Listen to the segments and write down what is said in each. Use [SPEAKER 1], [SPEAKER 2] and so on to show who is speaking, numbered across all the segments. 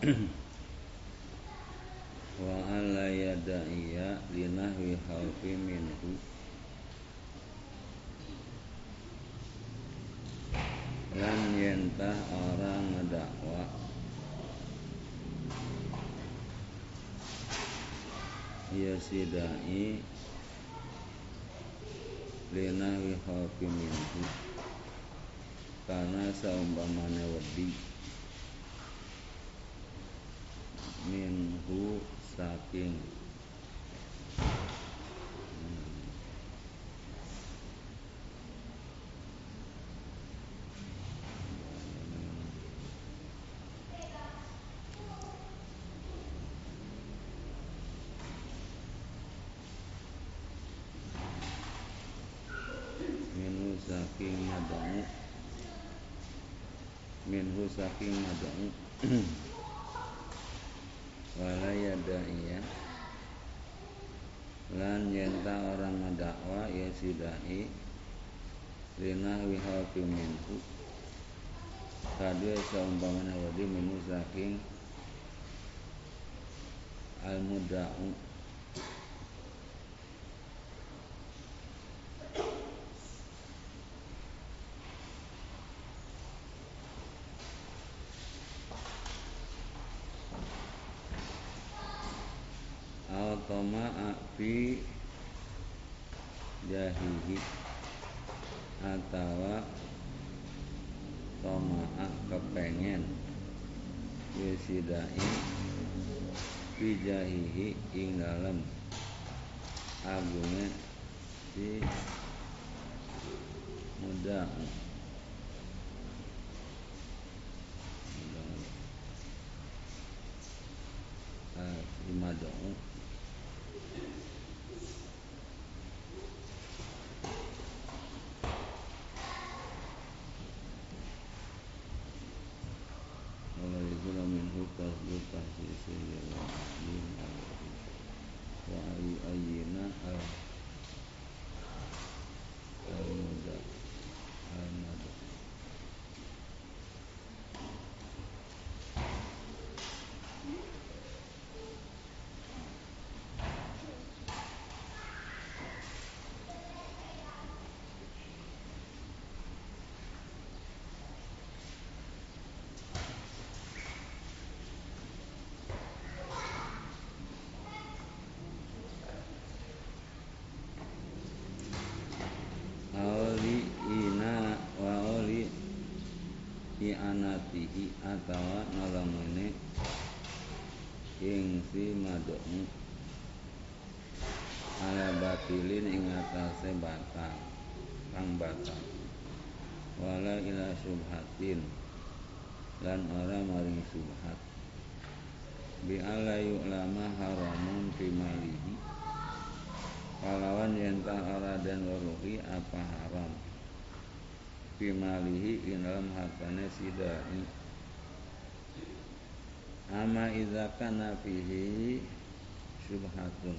[SPEAKER 1] wa alla yada'iya linahwi khawfi minhu. Lan yentah orang ngedakwa. Ya sidai linahwi khawfi minhu. Karena seumpamanya wedi minhu saking minhu saking madang minhu saking madang wala yadaiya lan yenta orang ngedakwa ya sidai lina wihafi minhu kadue saumpamana wadi minhu saking al muda'u Automa'a fi jahihi atawa toma'a kepengen wisidai fi jahihi ing dalem. Agunge si muda si madong Wala yuzula minhu kasbu tahsisi wa ahlin wa ayu ayyina al al muda al muda Auli ina wa oli i'anatihi atawa nolongene ing si madong ala batilin ing atase batal kang batal wala ila subhatin lan ora maring subhat. Bi ala yu'lama haramun fi malihi. Kalawan yentah ora dan waruhi apa haram fi malihi ing dalam hartane sidai ama idza kana fihi subhatun.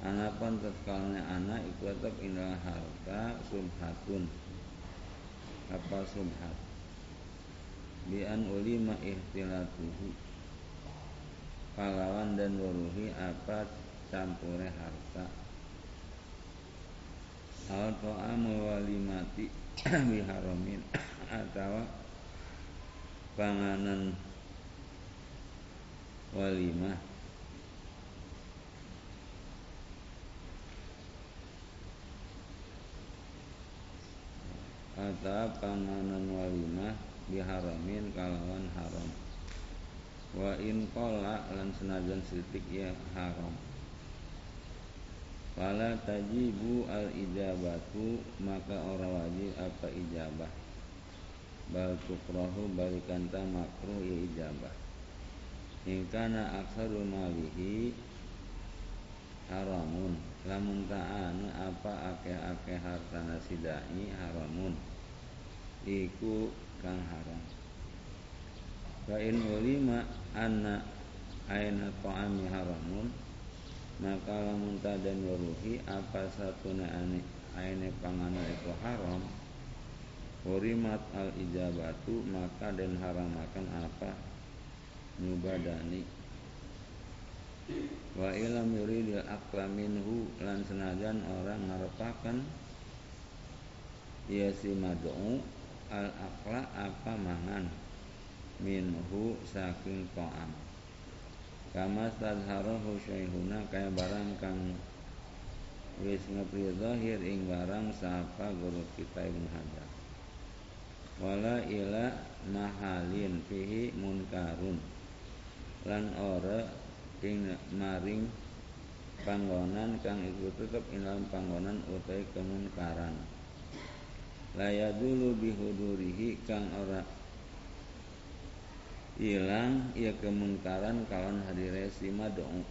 [SPEAKER 1] Anapan tetkalnya anak iku tetap indah harta subhatun. Apa subhat? Bi an ulima ihtilatuhu kalawan dan waruhi apa campure harta al ta'amu walimati biharamin atau panganan walimah atau panganan walimah biharamin kalawan haram wa in qala lan senajan sitik ya haram Fala tajibu al ijabatu maka ora wajib apa ijabah. Bal tukrahu balikan ta makruh ya ijabah. In kana aksaru malihi haramun. Lamun ta'ana apa akeh-akeh hartana sidai haramun. Iku kang haram. Fa in ulima anna aina ta'ami haramun maka lamun tadan waruhi apa satuna ane aine panganan itu haram Hurimat al ijabatu maka dan haramakan apa? Nyubadani. Wa ilam yuridil akla minhu lan senajan orang ngarepaken ya si mad'u al akla apa mangan? Minhu saking ta'am kama tadharahu syaihuna kaya barang kang wis ngepri zahir ing barang sapa guru kita Ibnu Hajar. Wala ila mahalin fihi munkarun. Lan ora ing maring panggonan kang iku tetep ing dalam panggonan utai kemunkaran. Laya dulu bihudurihi kang ora ilang ia kemunkaran kawan hadire si mad'u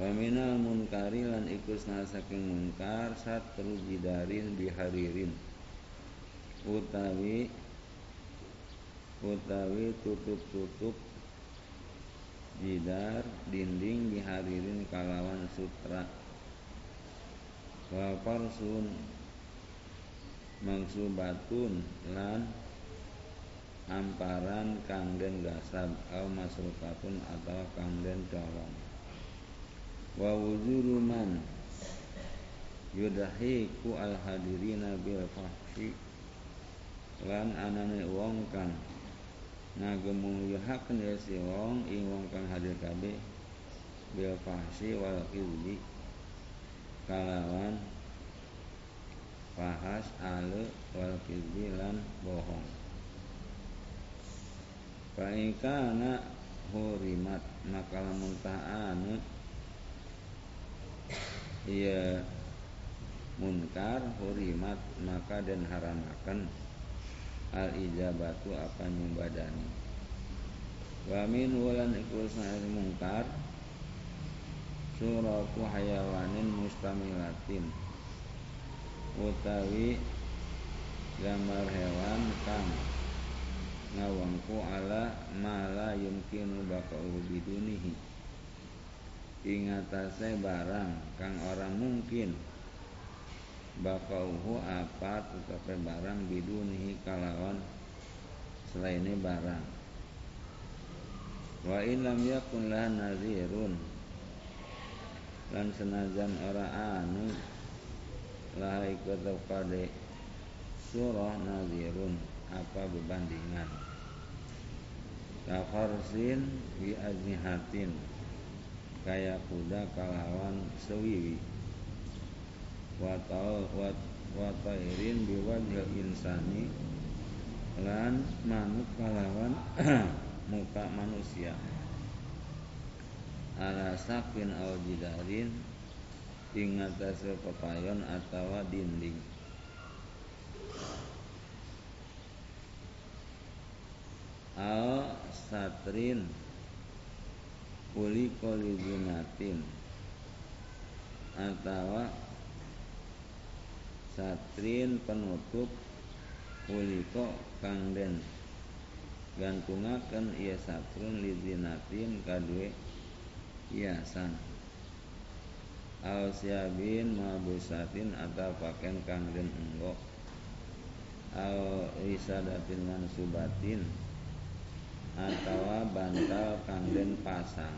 [SPEAKER 1] wa minal munkari lan iku saking munkar satru jidarin biharirin. Utawi utawi tutup-tutup jidar dinding dihadirin kalawan sutra. Wa parsun mangsubatun lan amparan kang den gasab au masrukatun atau kang den colong wa wuzuru man yudahiku al hadirina bil fahsi lan anane wong kang ngagemulyahaken ya si wong ing wong kang hadir kabeh bil fahsi wal kizbi kalawan fahas ale wal kizbi lan bohong Faikana hurimat maka lamun ta'anu ia munkar hurimat maka dan haramakan. Al ijabatu apa nyumbadani wa min wulan ikul mungkar suratu hayawanin mustamilatin. Utawi gambar hewan kang ngawangku ala mala yumkinu bakau bidunihi. Ingatase barang kang orang mungkin. Bakauhu apa tetapi barang bidunihi kalawan selainnya barang. Wa ilam yakun lah nazirun. Lan senajan ora anu lah ikut pada surah nazirun apa berbandingan? Kafarsin bi ajnihatin kaya kuda kalawan sewiwi. Watau wat watairin biwajhil insani. Lan manuk kalawan muka manusia. Ala sakin au jidarin. Pepayon atawa dinding al satrin uli kolizinatin atau satrin penutup uliko kang den gantungaken ia satrun lizinatin kadue hiasan. Al siabin mabusatin atau pakaian kang den enggok al risadatin mansubatin atau bantal kang den pasang.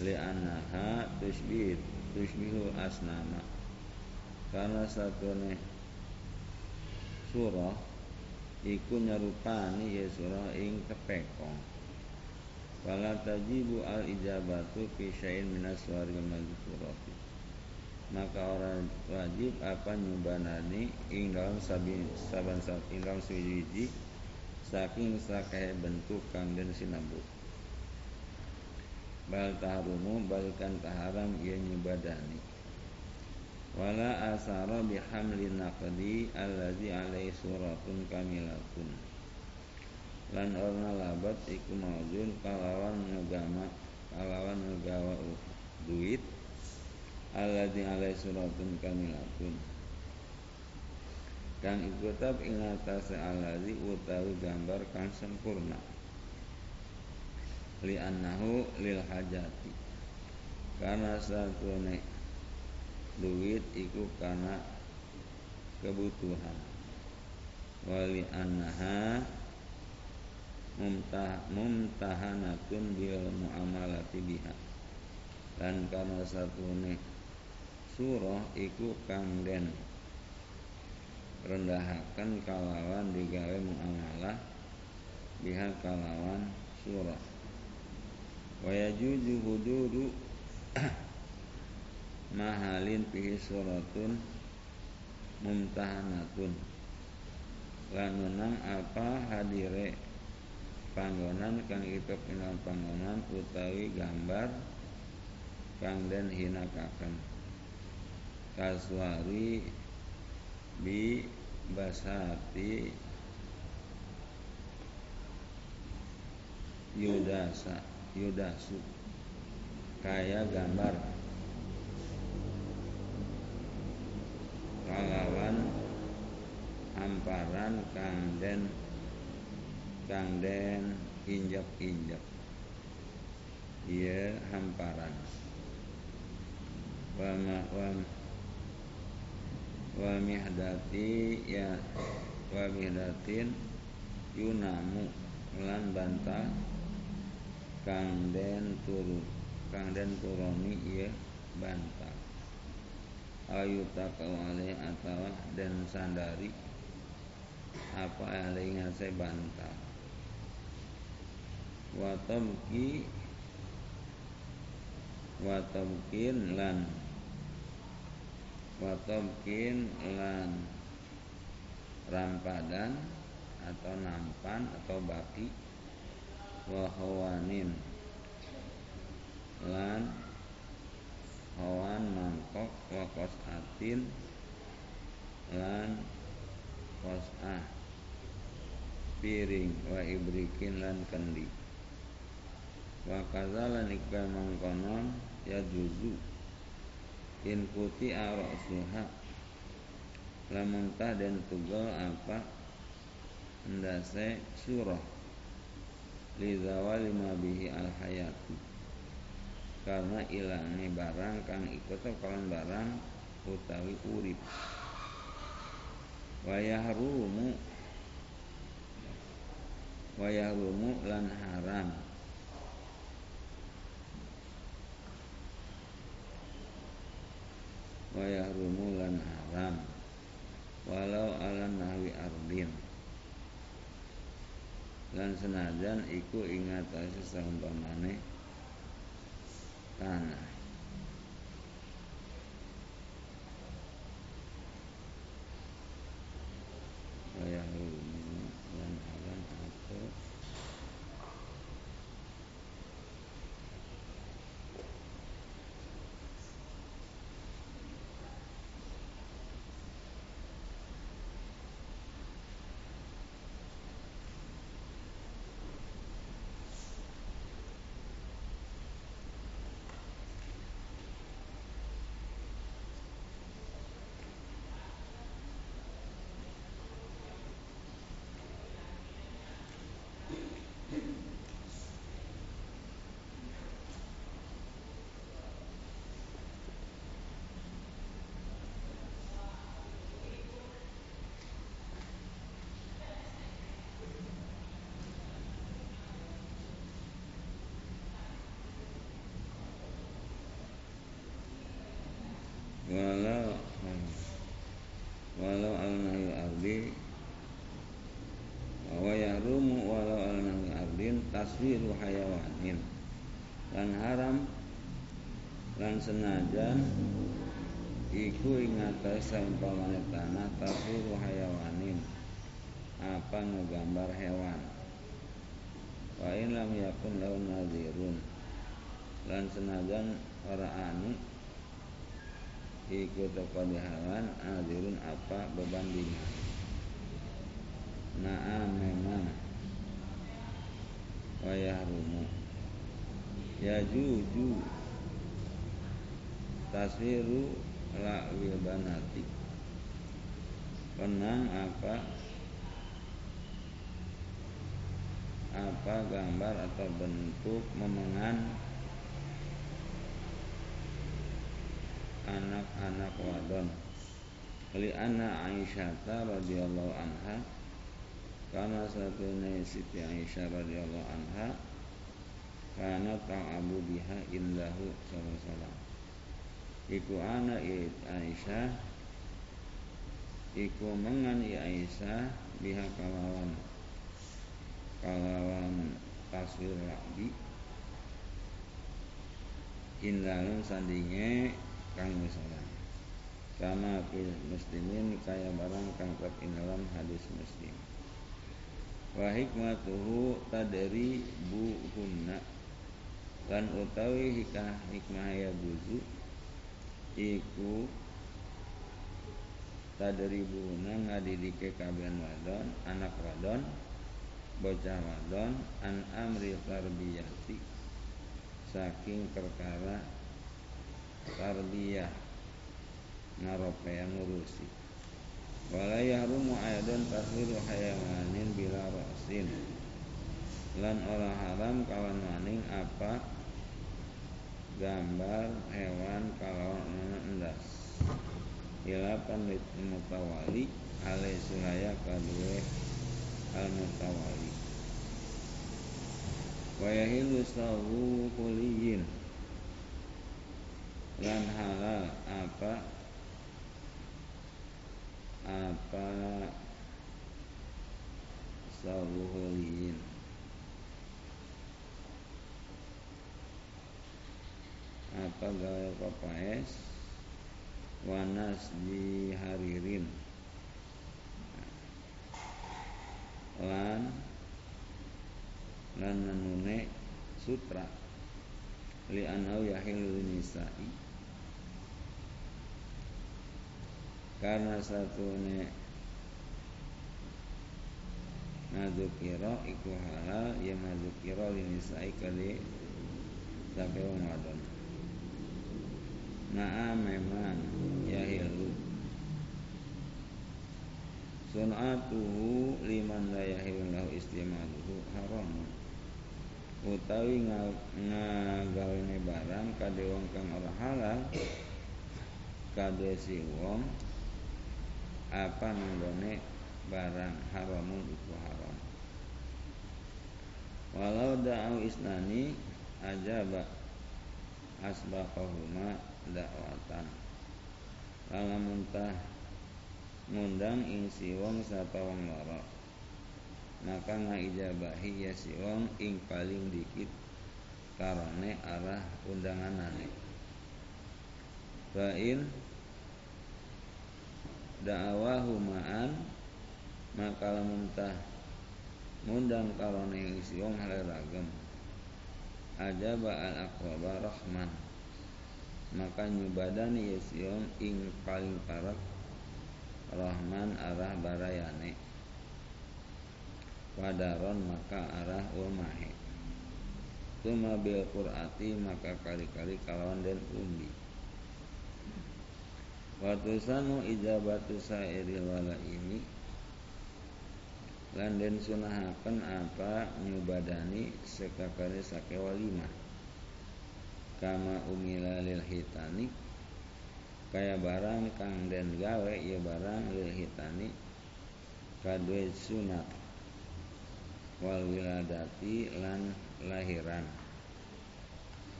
[SPEAKER 1] Li anaha tusbih tusbihu asnama. Karena satune surah iku nyarupani ya surah ing kepekong. Fala tajibu al ijabatu fi syai'in minas waril mazkurati maka orang wajib apa nyubanani ing dalam sabi saban ing dalam suwiji saking sakai bentuk kang den sinabut bal taharumu balkan taharam ia nyubadani wala asara bihamlin naqdi allazi alaihi suratun kamilatun. Lan orna labat iku maujun kalawan ngegama kalawan ngegawa duit allazi alaihi suratun kamilatun kang iku tab ing atase allazi utawi gambar kang sempurna. Li annahu lil hajati. Karena satune duit iku karena kebutuhan. Wali anha mumtah mumtahanatun bil muamalati biha. Lan karena satune surah iku kang den rendahaken kalawan digawe muamalah biha kalawan surah. Wa yajuzu hududu mahalin fihi suratun mumtahanatun. Lan menang apa hadire panggonan kang itu ing panggonan utawi gambar kang den hinakaken. Kaswari bi basati yudasa yudasu. Kaya gambar. Kalawan hamparan kang den kang den injak-injak. Iya hamparan. Wa wa mihdati ya wa mihdatin yunamu lan bantal kang den turu kang den turoni iya bantal ayu takau alih atau den sandari apa alih ngase bantal wa tamki wa tamkin lan wa tamkin lan rampadan atau nampan atau baki. Wa hawanin lan hawan mangkok wa atin lan kosah. Piring wa ibrikin lan kendi. Wa kadzalan ikka mangkonon ya juzu in kuti arasuha lamun tah dan tugel apa? Ndase surah. Li zawali ma bihi al hayatu karena ilangnya barang kang ikut kalan barang utawi urip. Wayahrumu. Wayahrumu lan haram wa yahrumu lan haram. Walau ala nahwi ardin. Lan senajan iku ingatasi saumpamane tanah. Wa yahrumu lan haram atau walau walau al nahyu ardi wa yahrumu walau al nahyu ardin taswiru hayawanin. Lan haram lan senajan iku ingata saumpamane tanah taswiru hayawanin. Apa ngegambar hewan? Wa in lam yakun lahu nadhirun lan senajan ora anu iku teko adirun apa bebandingan? Naam memang Wayahrumu Ya juju Taswiru La'wil banati Penang apa? Apa gambar atau bentuk memengan anak-anak wadon? Li anna Aisyah radhiyallahu anha karena satu Siti Aisyah radhiyallahu anha karena ta'abu biha indahu sallallahu Iku ana Aisyah Iku mengan Aisyah biha kalawan kalawan taswir rabi indalun sandinge kang misalan kama muslimin kaya barang kang ing dalam hadis muslim wa hikmatuhu tadri hunna lan utawi hikah hikmah ya buzu iku tadri buhuna ngadidike kabian wadon anak wadon bocah wadon an amri tarbiyati saking perkara tarbiyah. Ngaropean ngurusi wala yahrumu aidan tahwilu hayawanin bila rasin. Lan ora haram kawan maning apa gambar hewan kalawan endas ila panit mutawali alai sulaya kadue al mutawali wa yahilu sawu kuliyin lan halal apa apa sawuhulin apa papaes wanas di haririn. Lan lan nanune sutra. Li anau yahilu nisa'i. Karena satu ne Madukiro iku halal ya madukiro linisai kali sampai Ramadan. Nah memang. Ya hilu Sunatuhu liman la yahilu lahu istimaluhu haram. Utawi ngagawene barang kade wong kang ora halal kade si wong apa nanggone barang haramun iku haram. Walau da'au isnani ajaba asbaqahuma dakwatan. Lalu muntah ngundang ing si wong sapa wong loro maka ngaijabahi ya si wong ing paling dikit karane arah undanganane. Fa'in da'awahu ma'an maka muntah ngundang karone isi wong ragam aja al aqraba rahman maka nyubadani yesiong ing paling parah rahman arah barayane. Wadaron maka arah ulmahe. Tuma bil qur'ati maka kali-kali kalawan dan umbi. Watusanu ijabatu sairil wala ini. Lan den sunahaken apa nyubadani sekakare sake walimah kama umila lil hitani. Kaya barang kang den gawe ya barang lil hitani. Kadwe sunat. Wal wiladati lan lahiran.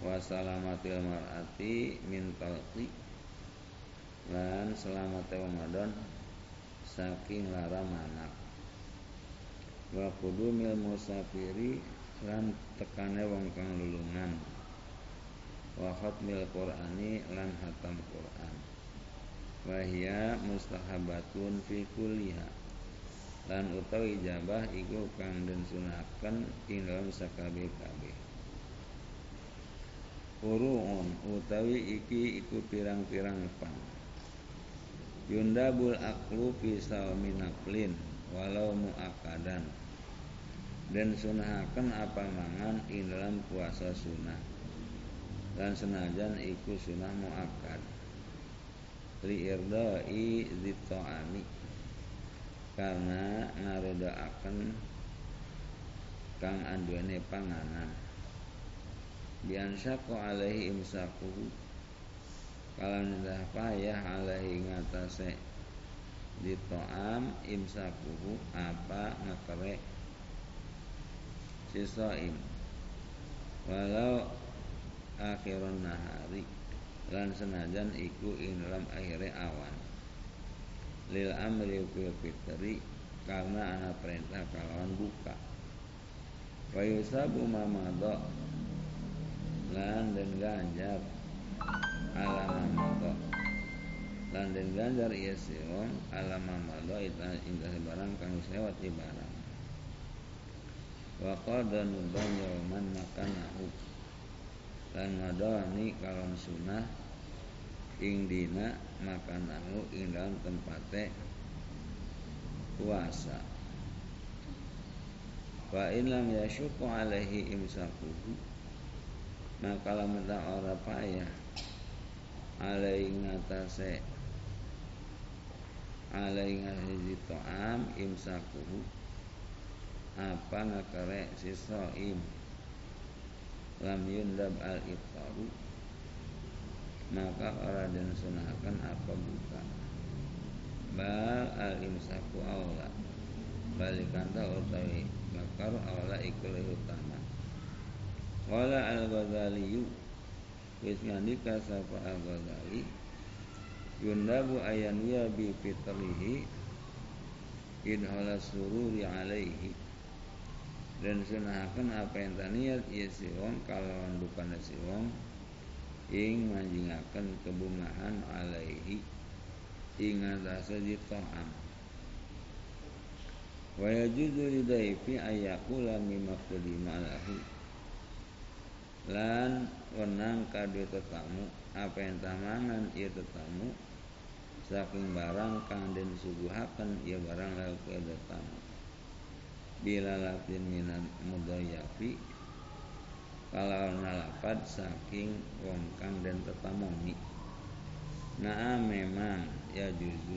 [SPEAKER 1] Wasalamatil mar'ati min talqi. Lan selamat Ramadan saking lara manak wa mil musafiri lan tekane wong kang lulungan wa khatmil qur'ani lan hatam Qur'an. Wa hiya mustahabatun fi kulliha. Lan utawi ijabah iku kang den sunaken ing dalam sakabeh-kabeh Uruun utawi iki iku pirang-pirang pang Yundabul aklu fi minaflin walau muakadan. Dan sunahaken apa mangan ing dalam puasa sunnah dan senajan iku sunnah muakad li irdai zitoani karena akan kang anduane panganan. Biansyaku alaihi imsakuhu kalau nidah payah alaihi ngatasé di to'am imsakuhu apa ngekere si soim walau akhiron nahari. Lan senajan iku ing dalam akhirnya awan. Lil amri fil fitri karena anak perintah kalawan buka. Wa yusabu mamado lan dan ganjar ala mamado lan dan ganjar iya siwon ala mamado ita indah barang kang sewat di barang. Wa qada nuban yauman makanahu lan ngadoni kalon sunah ing dina makanahu ing dalam tempate puasa. Wa in lam yasyuku alaihi imsakuhu maka lamun ora payah alai ngatasé alai ngatasé ta'am imsakuhu apa ngakare si soim lam yundab al iftaru maka ora den sunahkan apa buka bal al imsaku aula balikanta utawi bakar aula iku utama. Wala al ghazali wis ngandika sapa al ghazali yundabu ayan ya bi fitrihi idhala sururi alaihi dan sunahaken apa yang taniat ya si wong kalawan bukan si wong ing manjingaken kebungahan alaihi ing atase ta'am wa yajuzu lidaifi ayakula mimma qudima lahu lan wenang kadu tetamu apa yang tamangan ia tetamu saking barang kang den suguhaken ia barang lalu ke tetamu bila latin minat mudayafi kalau nalapad saking wong kang den tetamoni Nah memang ya juzu.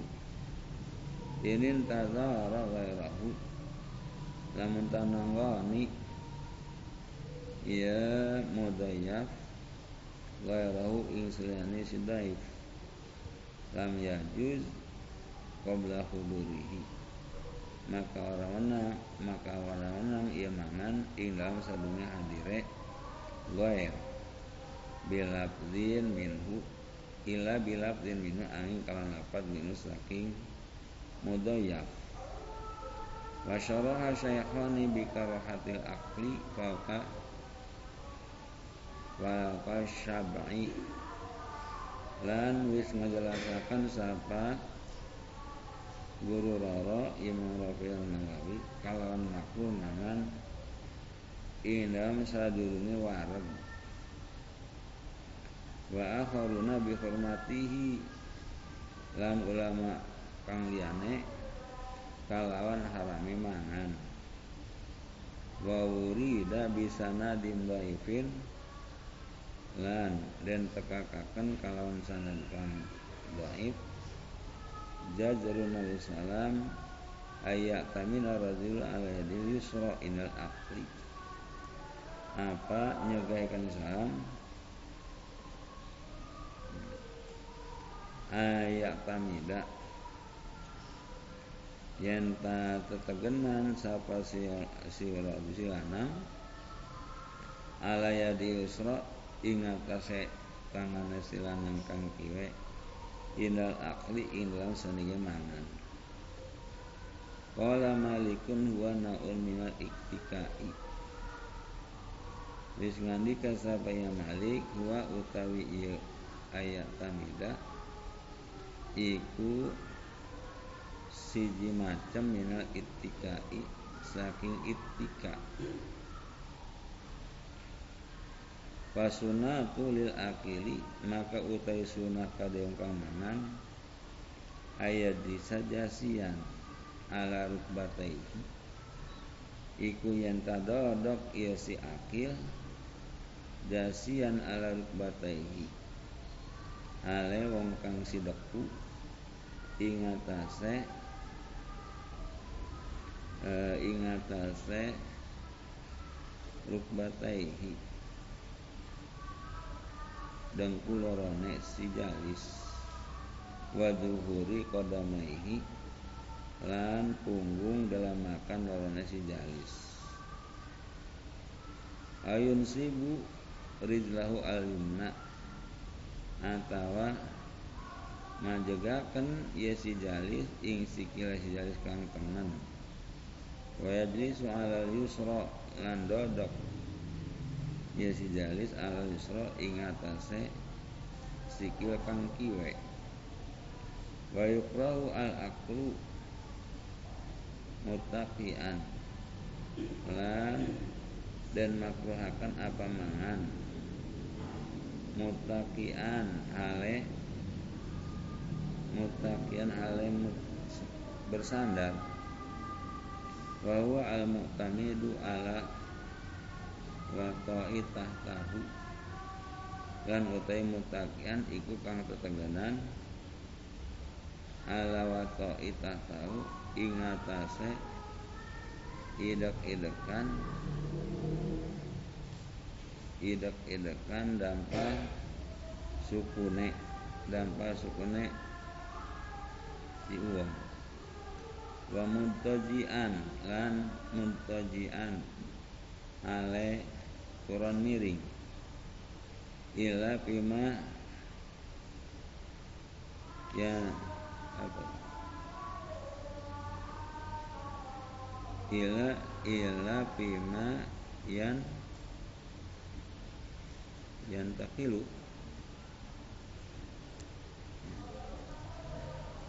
[SPEAKER 1] Inin tazara gairahu Lamun tananggani Ya mudayaf Gairahu ing selani sidaif. Lam yajuz Qabla hudurihi Maka orang menang Maka orang menang ia mangan Ing dalam sadungnya hadire Gair Bilabdin minhu ila bilafdin minhu angin kalan lapat minhu saking mudayyaf wa syaraha syaikhani bi karahatil akli fauqa wa syab'i. Lan wis ngajelasaken sapa guru roro Imam Rafi'il Nawawi kalawan makruh mangan indam sadurunge wareg wa akharuna bi hurmatihi lan ulama kang liyane kalawan harami mangan. Wa wurida bi sanadin dhaifin lan den tekakaken kalawan sanad kang dhaif jazrun nabi salam ayat tamina rajul ala yadil yusra inal akli apa nyegahkan salam? Ayak tamida yen ta tetegenan sapa si sira si lanang ala yadi usra ing atase tangane si lanang kang kiwe indal akli ing dalam mangan. Qala malikun huwa naul minal iktikai. Wis ngandika sapa ya Malik huwa utawi iya ayat tamida iku siji macam minal ittikai saking ittika Fasunatu lil akili maka utai sunah kadang kang mangan ayat disajasian ala rukbataihi iku yen tadodok iya si akil jasian ala rukbataihi ale wong kang sideku ingatase e, ingatase rukbataihi dengkulorone si jalis waduhuri kodamaihi lan punggung dalam makan lorone si jalis ayun sibu rijlahu al yumna atawa majegaken ya si jalis ing sikil si jalis kang tengen wa yajlisu ala yusra lan dodok ya si jalis ala yusra ing atase sikil kang kiwe wa al aklu mutaqian lan dan makruhakan apa mangan mutaqian hale mutaqian hale bersandar. Bahwa al mu'tamidu ala wa tahtahu lan utai mutaqian iku kang teteganan ala wa tahtahu ingatase idek-idekan idek-idekan dampak sukune dampak sukune si uang. Wa muntajian lan muntajian ale kurang miring. Ila pima ya apa? Ila ila bima yan yan takilu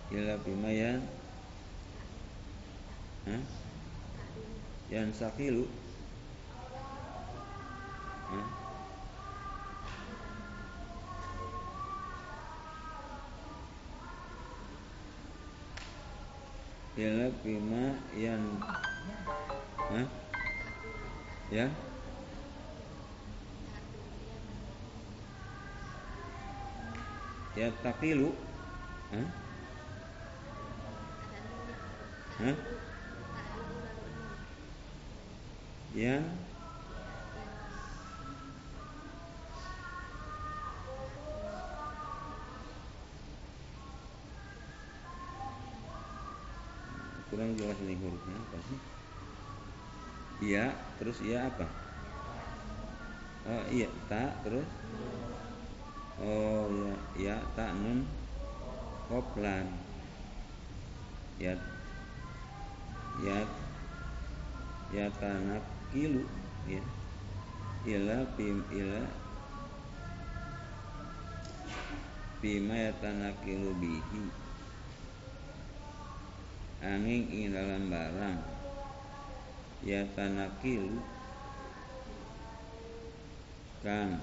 [SPEAKER 1] ila bima yan yan sakilu Ila bima yan Hah? Ya? Ya takilu Hah? Hah? Ya kurang jelas ini hurufnya apa sih? Iya terus iya apa? Oh iya tak terus? Oh iya iya tak nun koplan. Ya ya ya tanak kilu ya. Ila pim ila. Bima ya kilu bihi angin ing dalam barang. Ya tanakil kang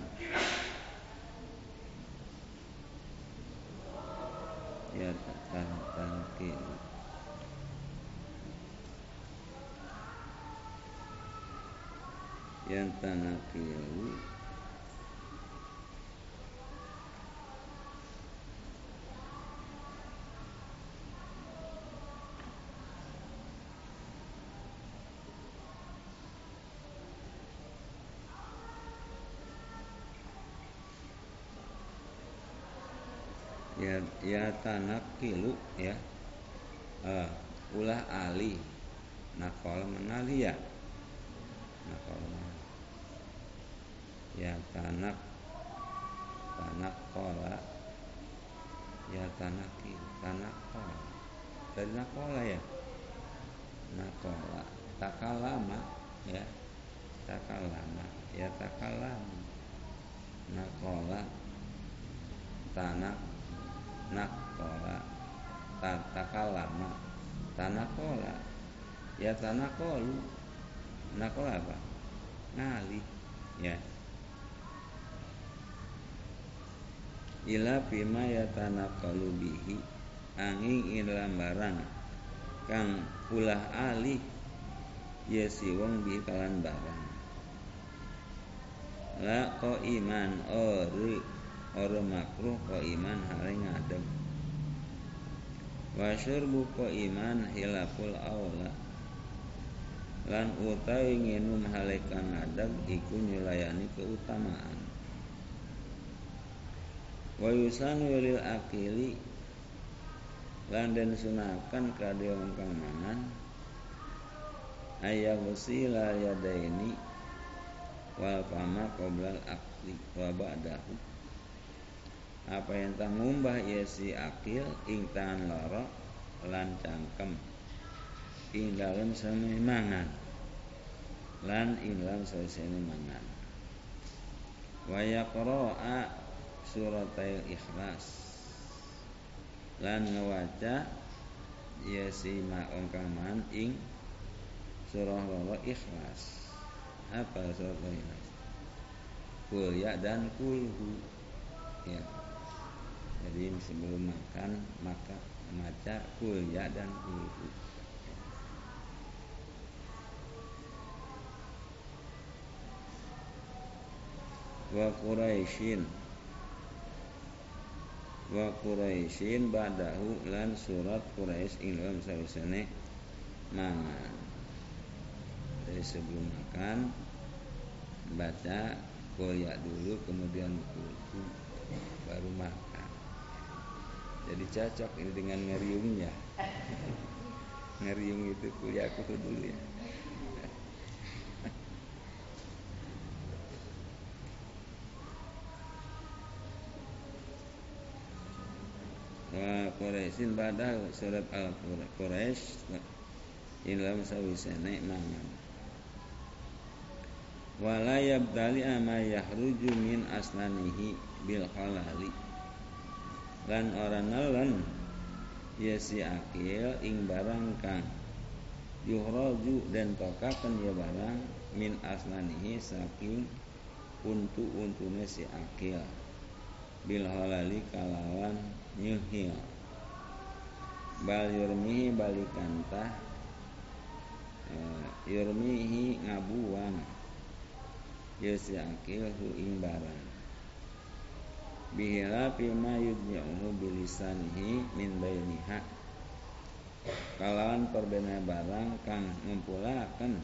[SPEAKER 1] ya tanakil yang tanakil ya tanak kilu ya. Uh, ulah ali. Nakol menali ya. Nakol ya tanak tanak kola. Ya tanak kilu tanak kola. Dari nakola ya? Nakola takalama ya. Takalama ya takalama nakola tanak nakola tatakalama tanakola ya tanakolu nakola apa? Ngali. Ya. Ila bima ya tanakalu bihi. Angin ila barang. Kang ulah alih ya siwong bi kalan barang. La ko iman ori ora makruh ko iman hale ngadem. Wa syurbu ko iman hilaful aula. Lan utawi nginum hale kang iku nyulayani keutamaan. Wa yusanu lil akili lan den sunakan kadhe wong kang mangan. Ayyaghsila yadaini wal fama qoblal akli wa ba'dahu apa yang tak ngumbah ya si akil ing tangan loro lan cangkem. Ing dalem sami mangan. Lan ing dalem sami mangan. Wa yaqra'a ikhlas. Lan ngawaca ya si ma'ong kaman ing surah loro ikhlas. Apa surah ikhlas? Kul ya dan kulhu. Ya jadi sebelum makan maka membaca kul ya dan kulhu wa Quraisyin. Wa Quraisyin ba'dahu lan surat Quraisy ing dalam sawisane mangan. Jadi sebelum makan baca koyak dulu kemudian kulhu baru makan jadi cocok ini dengan ngeriungnya. Ngeriung itu kuliah dulu ya. Quraisyin pada surat al Quraisy ilam sawisane mangan wala yabdali ama yahruju min asnanihi bil halali lan ora nelen. Ya si akil ing barang kang yuhraju dan tokaken ya barang min asnanihi saking untu untune si akil. Bil halali kalawan nyuhil bal yurmihi balikantah uh, yurmihi ngabuang. Yasakil hu ing barang bihila pima yudnya'uhu bilisanihi min bainiha. Kalawan perbena barang kang ngumpulaken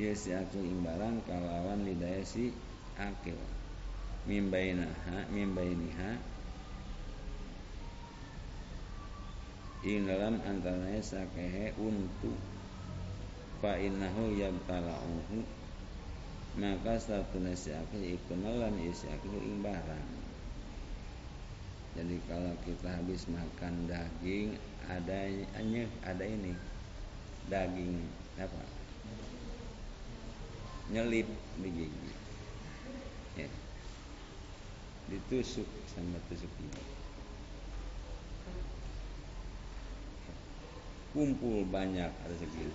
[SPEAKER 1] yasakil ing barang kalawan lidaya si akil. Min bainaha min bainiha. Ing dalam antaranya sakehe untuk fa innahu yabtala'uhu. Maka satu nasi akil ikut nelan isi akil ing jadi kalau kita habis makan daging ada ada ini daging apa nyelip di gigi ya. ditusuk sama tusuk gigi kumpul banyak ada segitu.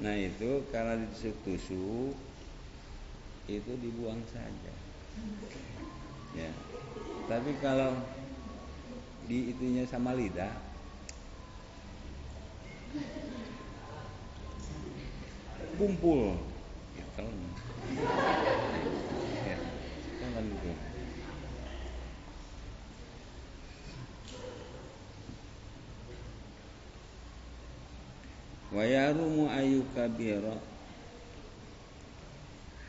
[SPEAKER 1] Nah itu karena ditusuk-tusuk itu dibuang saja. Ya. Tapi kalau di itunya sama lidah kumpul. Ya, ya, kan gitu. wa yarumu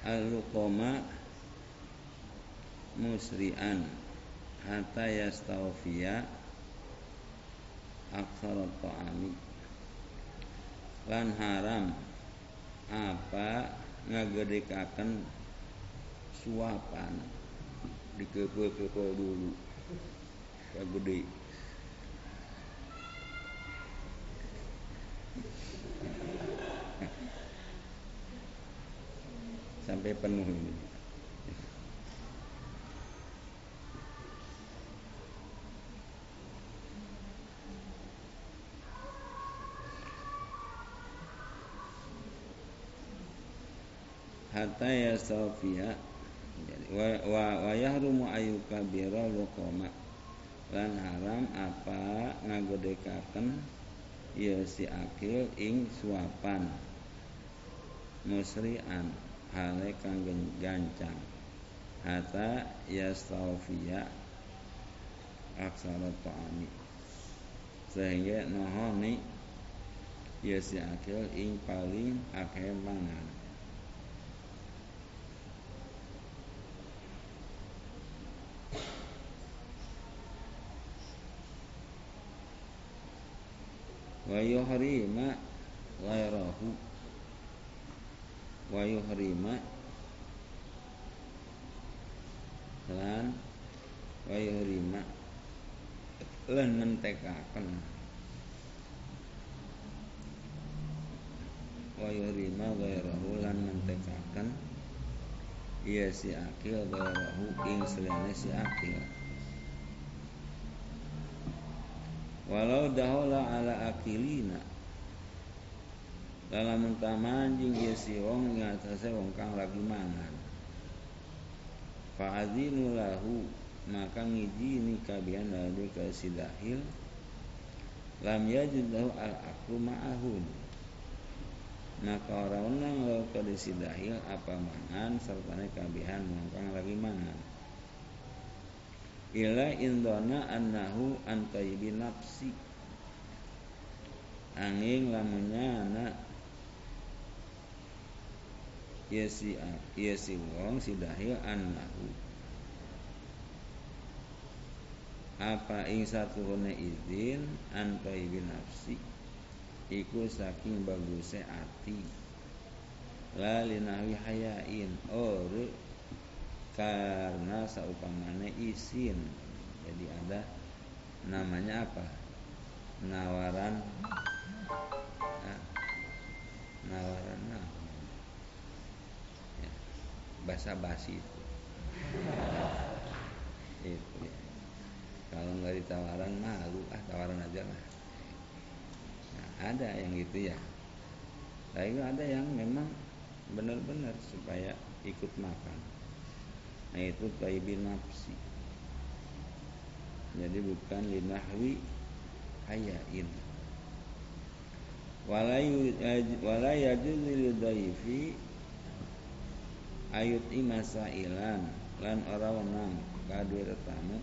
[SPEAKER 1] al-luqama musri'an hatta yastawfiya aksara ta'ami. Lan haram apa ngagedekaken suapan dikepe-kepe dulu. Kagede. Sampai penuh ini. Hatta yasawfiya wa wa, wa yahrumu ayyukabira luqama. Lan haram apa ngagodekaken ya si akil ing suapan. Musri'an hale kang gancang. Hatta yastawfiya aksara ta'ami. Sehingga nohoni ya si akil ing paling akeh mangan wa yuhrima ghairahu wa yuhrima lan wa yuhrima lan mentekaken. Wa yuhrima ghairahu lan mentekaken. Iya si akil ghairahu ing selene si akil walau dahola ala akilina. Dalam tamanjing ya si wong ing atase wong kang lagi mangan. Fa'adzinu lahu maka ngijini kabian dari ke sidahil lam yajid lahu al aklu ma'ahun maka orang orang lo ke sidahil apa mangan serta kabihan wong kang lagi mangan ila indona annahu antayyibi nafsi. Angin lamunnya anak ya si ya wong si dahil annahu. Apa ing satu hone izin antayyibi nafsi? Iku saking bagusnya ati. La linawi hayain. Ore karena seupamanya isin. Jadi ada namanya apa? Nawaran nah, nawaran nah, ya, basa basi itu. Itu ya. kalau nggak ditawaran malu. Ah tawaran aja lah. Nah, ada yang gitu ya. Tapi ada yang memang benar-benar supaya ikut makan nah itu taibin nafsi. Jadi bukan linahwi hayain. Wala yajuzu lidhaifi ayut imasailan. Lan ora wenang kadue tetamu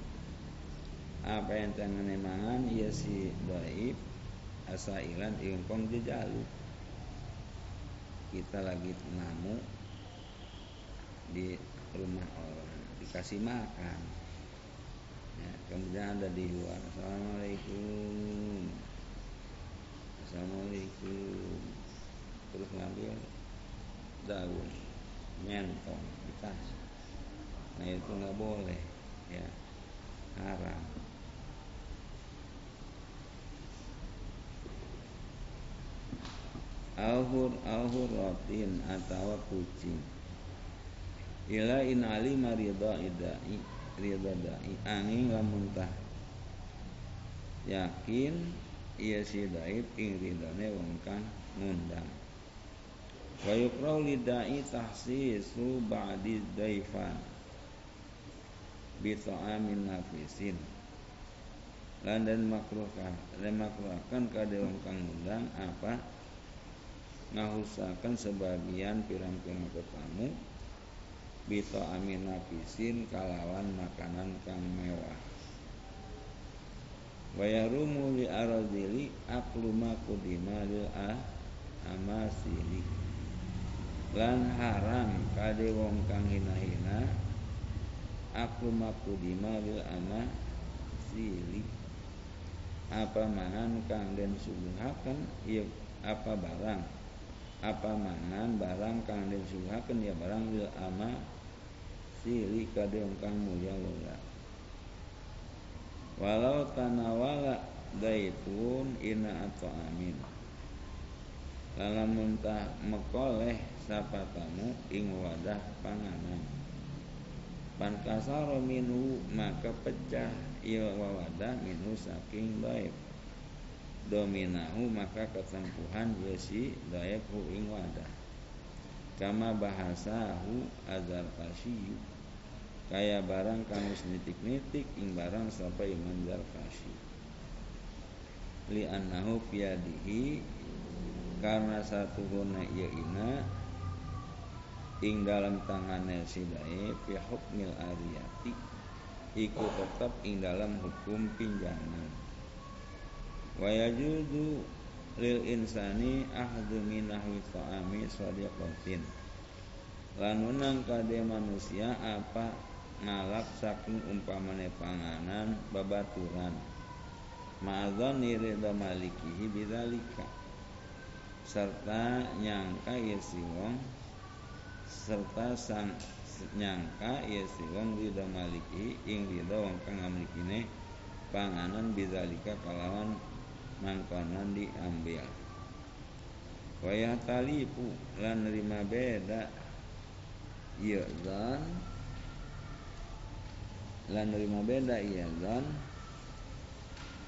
[SPEAKER 1] apa yang tangan mangan ia si dhaif asailan ingkong jejalu kita lagi namu di rumah orang dikasih makan. Ya, kemudian ada di luar. Assalamualaikum. Assalamualaikum. Terus ngambil daun nyentong dikasih. Nah itu nggak boleh ya. Haram. Ahur ahur rotin atau kucing ila in alima ridha idai ridha dai. Angin lamun tah yakin ia si daib ing ridane wong kang ngundang. Wa yukrau lidai tahsisu ba'di daifan bi ta'amin nafisin. Lan dan makruhkan dan makruhkan kade wong kang ngundang apa? Ngahusakan sebagian pirang-pirang tetamu Bito amin nafisin kalawan makanan kang mewah. Wayarumu li aradili akluma kudima lil ah amasili Lan haram kade wong kang hina-hina Akluma kudima lil amasili Apa mangan kang den subuhaken iya apa barang apa mangan barang kang den ya barang lil ama sili kade kang mulia lola. Walau tanawala daitun ina atau amin. Lalam muntah mekoleh sapa tamu ing wadah panganan. Pan kasaro minhu maka pecah il wawadah minhu saking daib dominahu maka ketempuhan yesi daibhu ing wadah. Kama bahasahu azar kasyu kaya barang kamu nitik-nitik ing barang sampai iman zarkashi li annahu piadihi karena satu guna iya ina ing dalam tangannya sidai fi hukmil ariyati iku tetap ing dalam hukum pinjaman wa yajudu lil insani ahdu minahwi ta'ami sadiqatin. Lan menang kade manusia apa ngalap saking umpamane panganan babaturan. Ma'adzani ridha malikihi bidzalika serta nyangka ya si wong serta sang nyangka ya si wong ridha maliki ing ridha wong kang ngamlikine panganan bidzalika kalawan mangkonon diambil. Wayah talipu lan nerima beda. Iya zan. Lan nerima beda iya zan.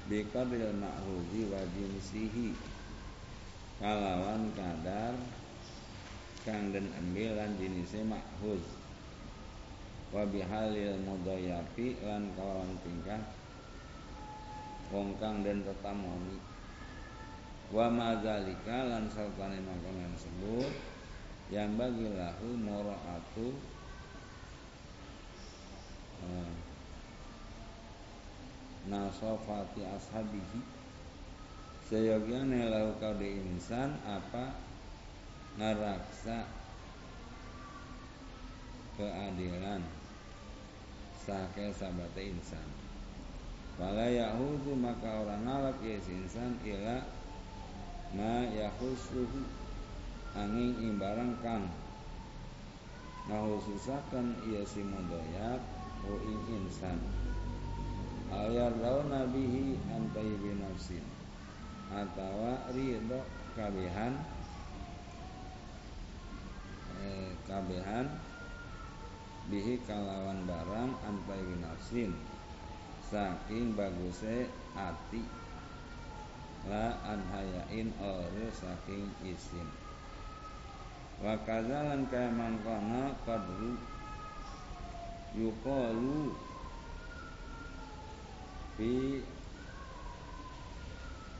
[SPEAKER 1] Bikadril ma'huzi wa jinsihi. Kalawan kadar Kang dan ambil lan jenisnya ma'huz Wa bihalil mudayafi lan kalawan tingkah Wong kang dan tetamoni. Wa madzalika lan sartane mangkono tersebut yang bagi lahu muraatu uh, nasofati ashabihi. Seyogyane lahu kaude insan apa ngaraksa keadilan sake sabate insan Wala yahudu maka orang nalak ya insan ila ma yakhusuhu angin imbarang kang. Ngahususakan ia si o ing insan. Ayar lau nabihi antai binafsin. Atawa ridho kabehan eh, kabehan bihi kalawan barang antai binafsin saking bagusnya ati. La anhayain ore saking isim wa kadzalan kaya mangkana qadru yuqalu fi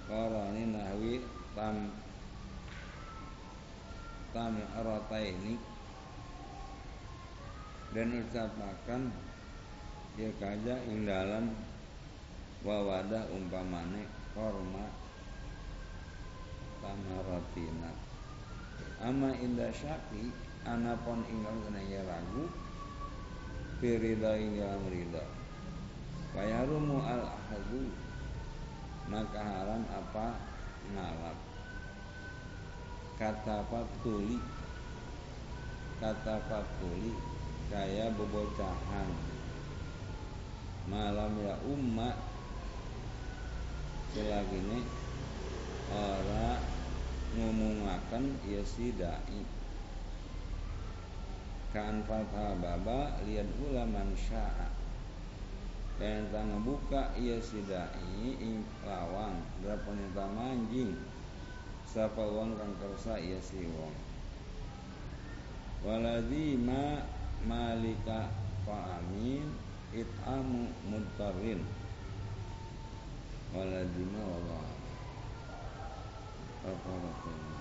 [SPEAKER 1] qarani nahwi tam tam ini dan ucapakan ya kaja ing dalam wawadah umpamane korma tamaratina. Ama indah syaki anapun ingkang senaya ragu firida ing dalam rida Fayarumu al ahadu maka haram apa ngalap kata patuli kata patuli kaya bobocahan malam ya umma. Selagi ini ora ngomongaken ya si dai kan fatha baba lian ulaman sya'a dan tak ngebuka ia si dai ing lawang berapa manjing sapa wong kang kersa ia si wong waladhi ma malika fa'amin it'amu mudtarin waladima apa Barakallahu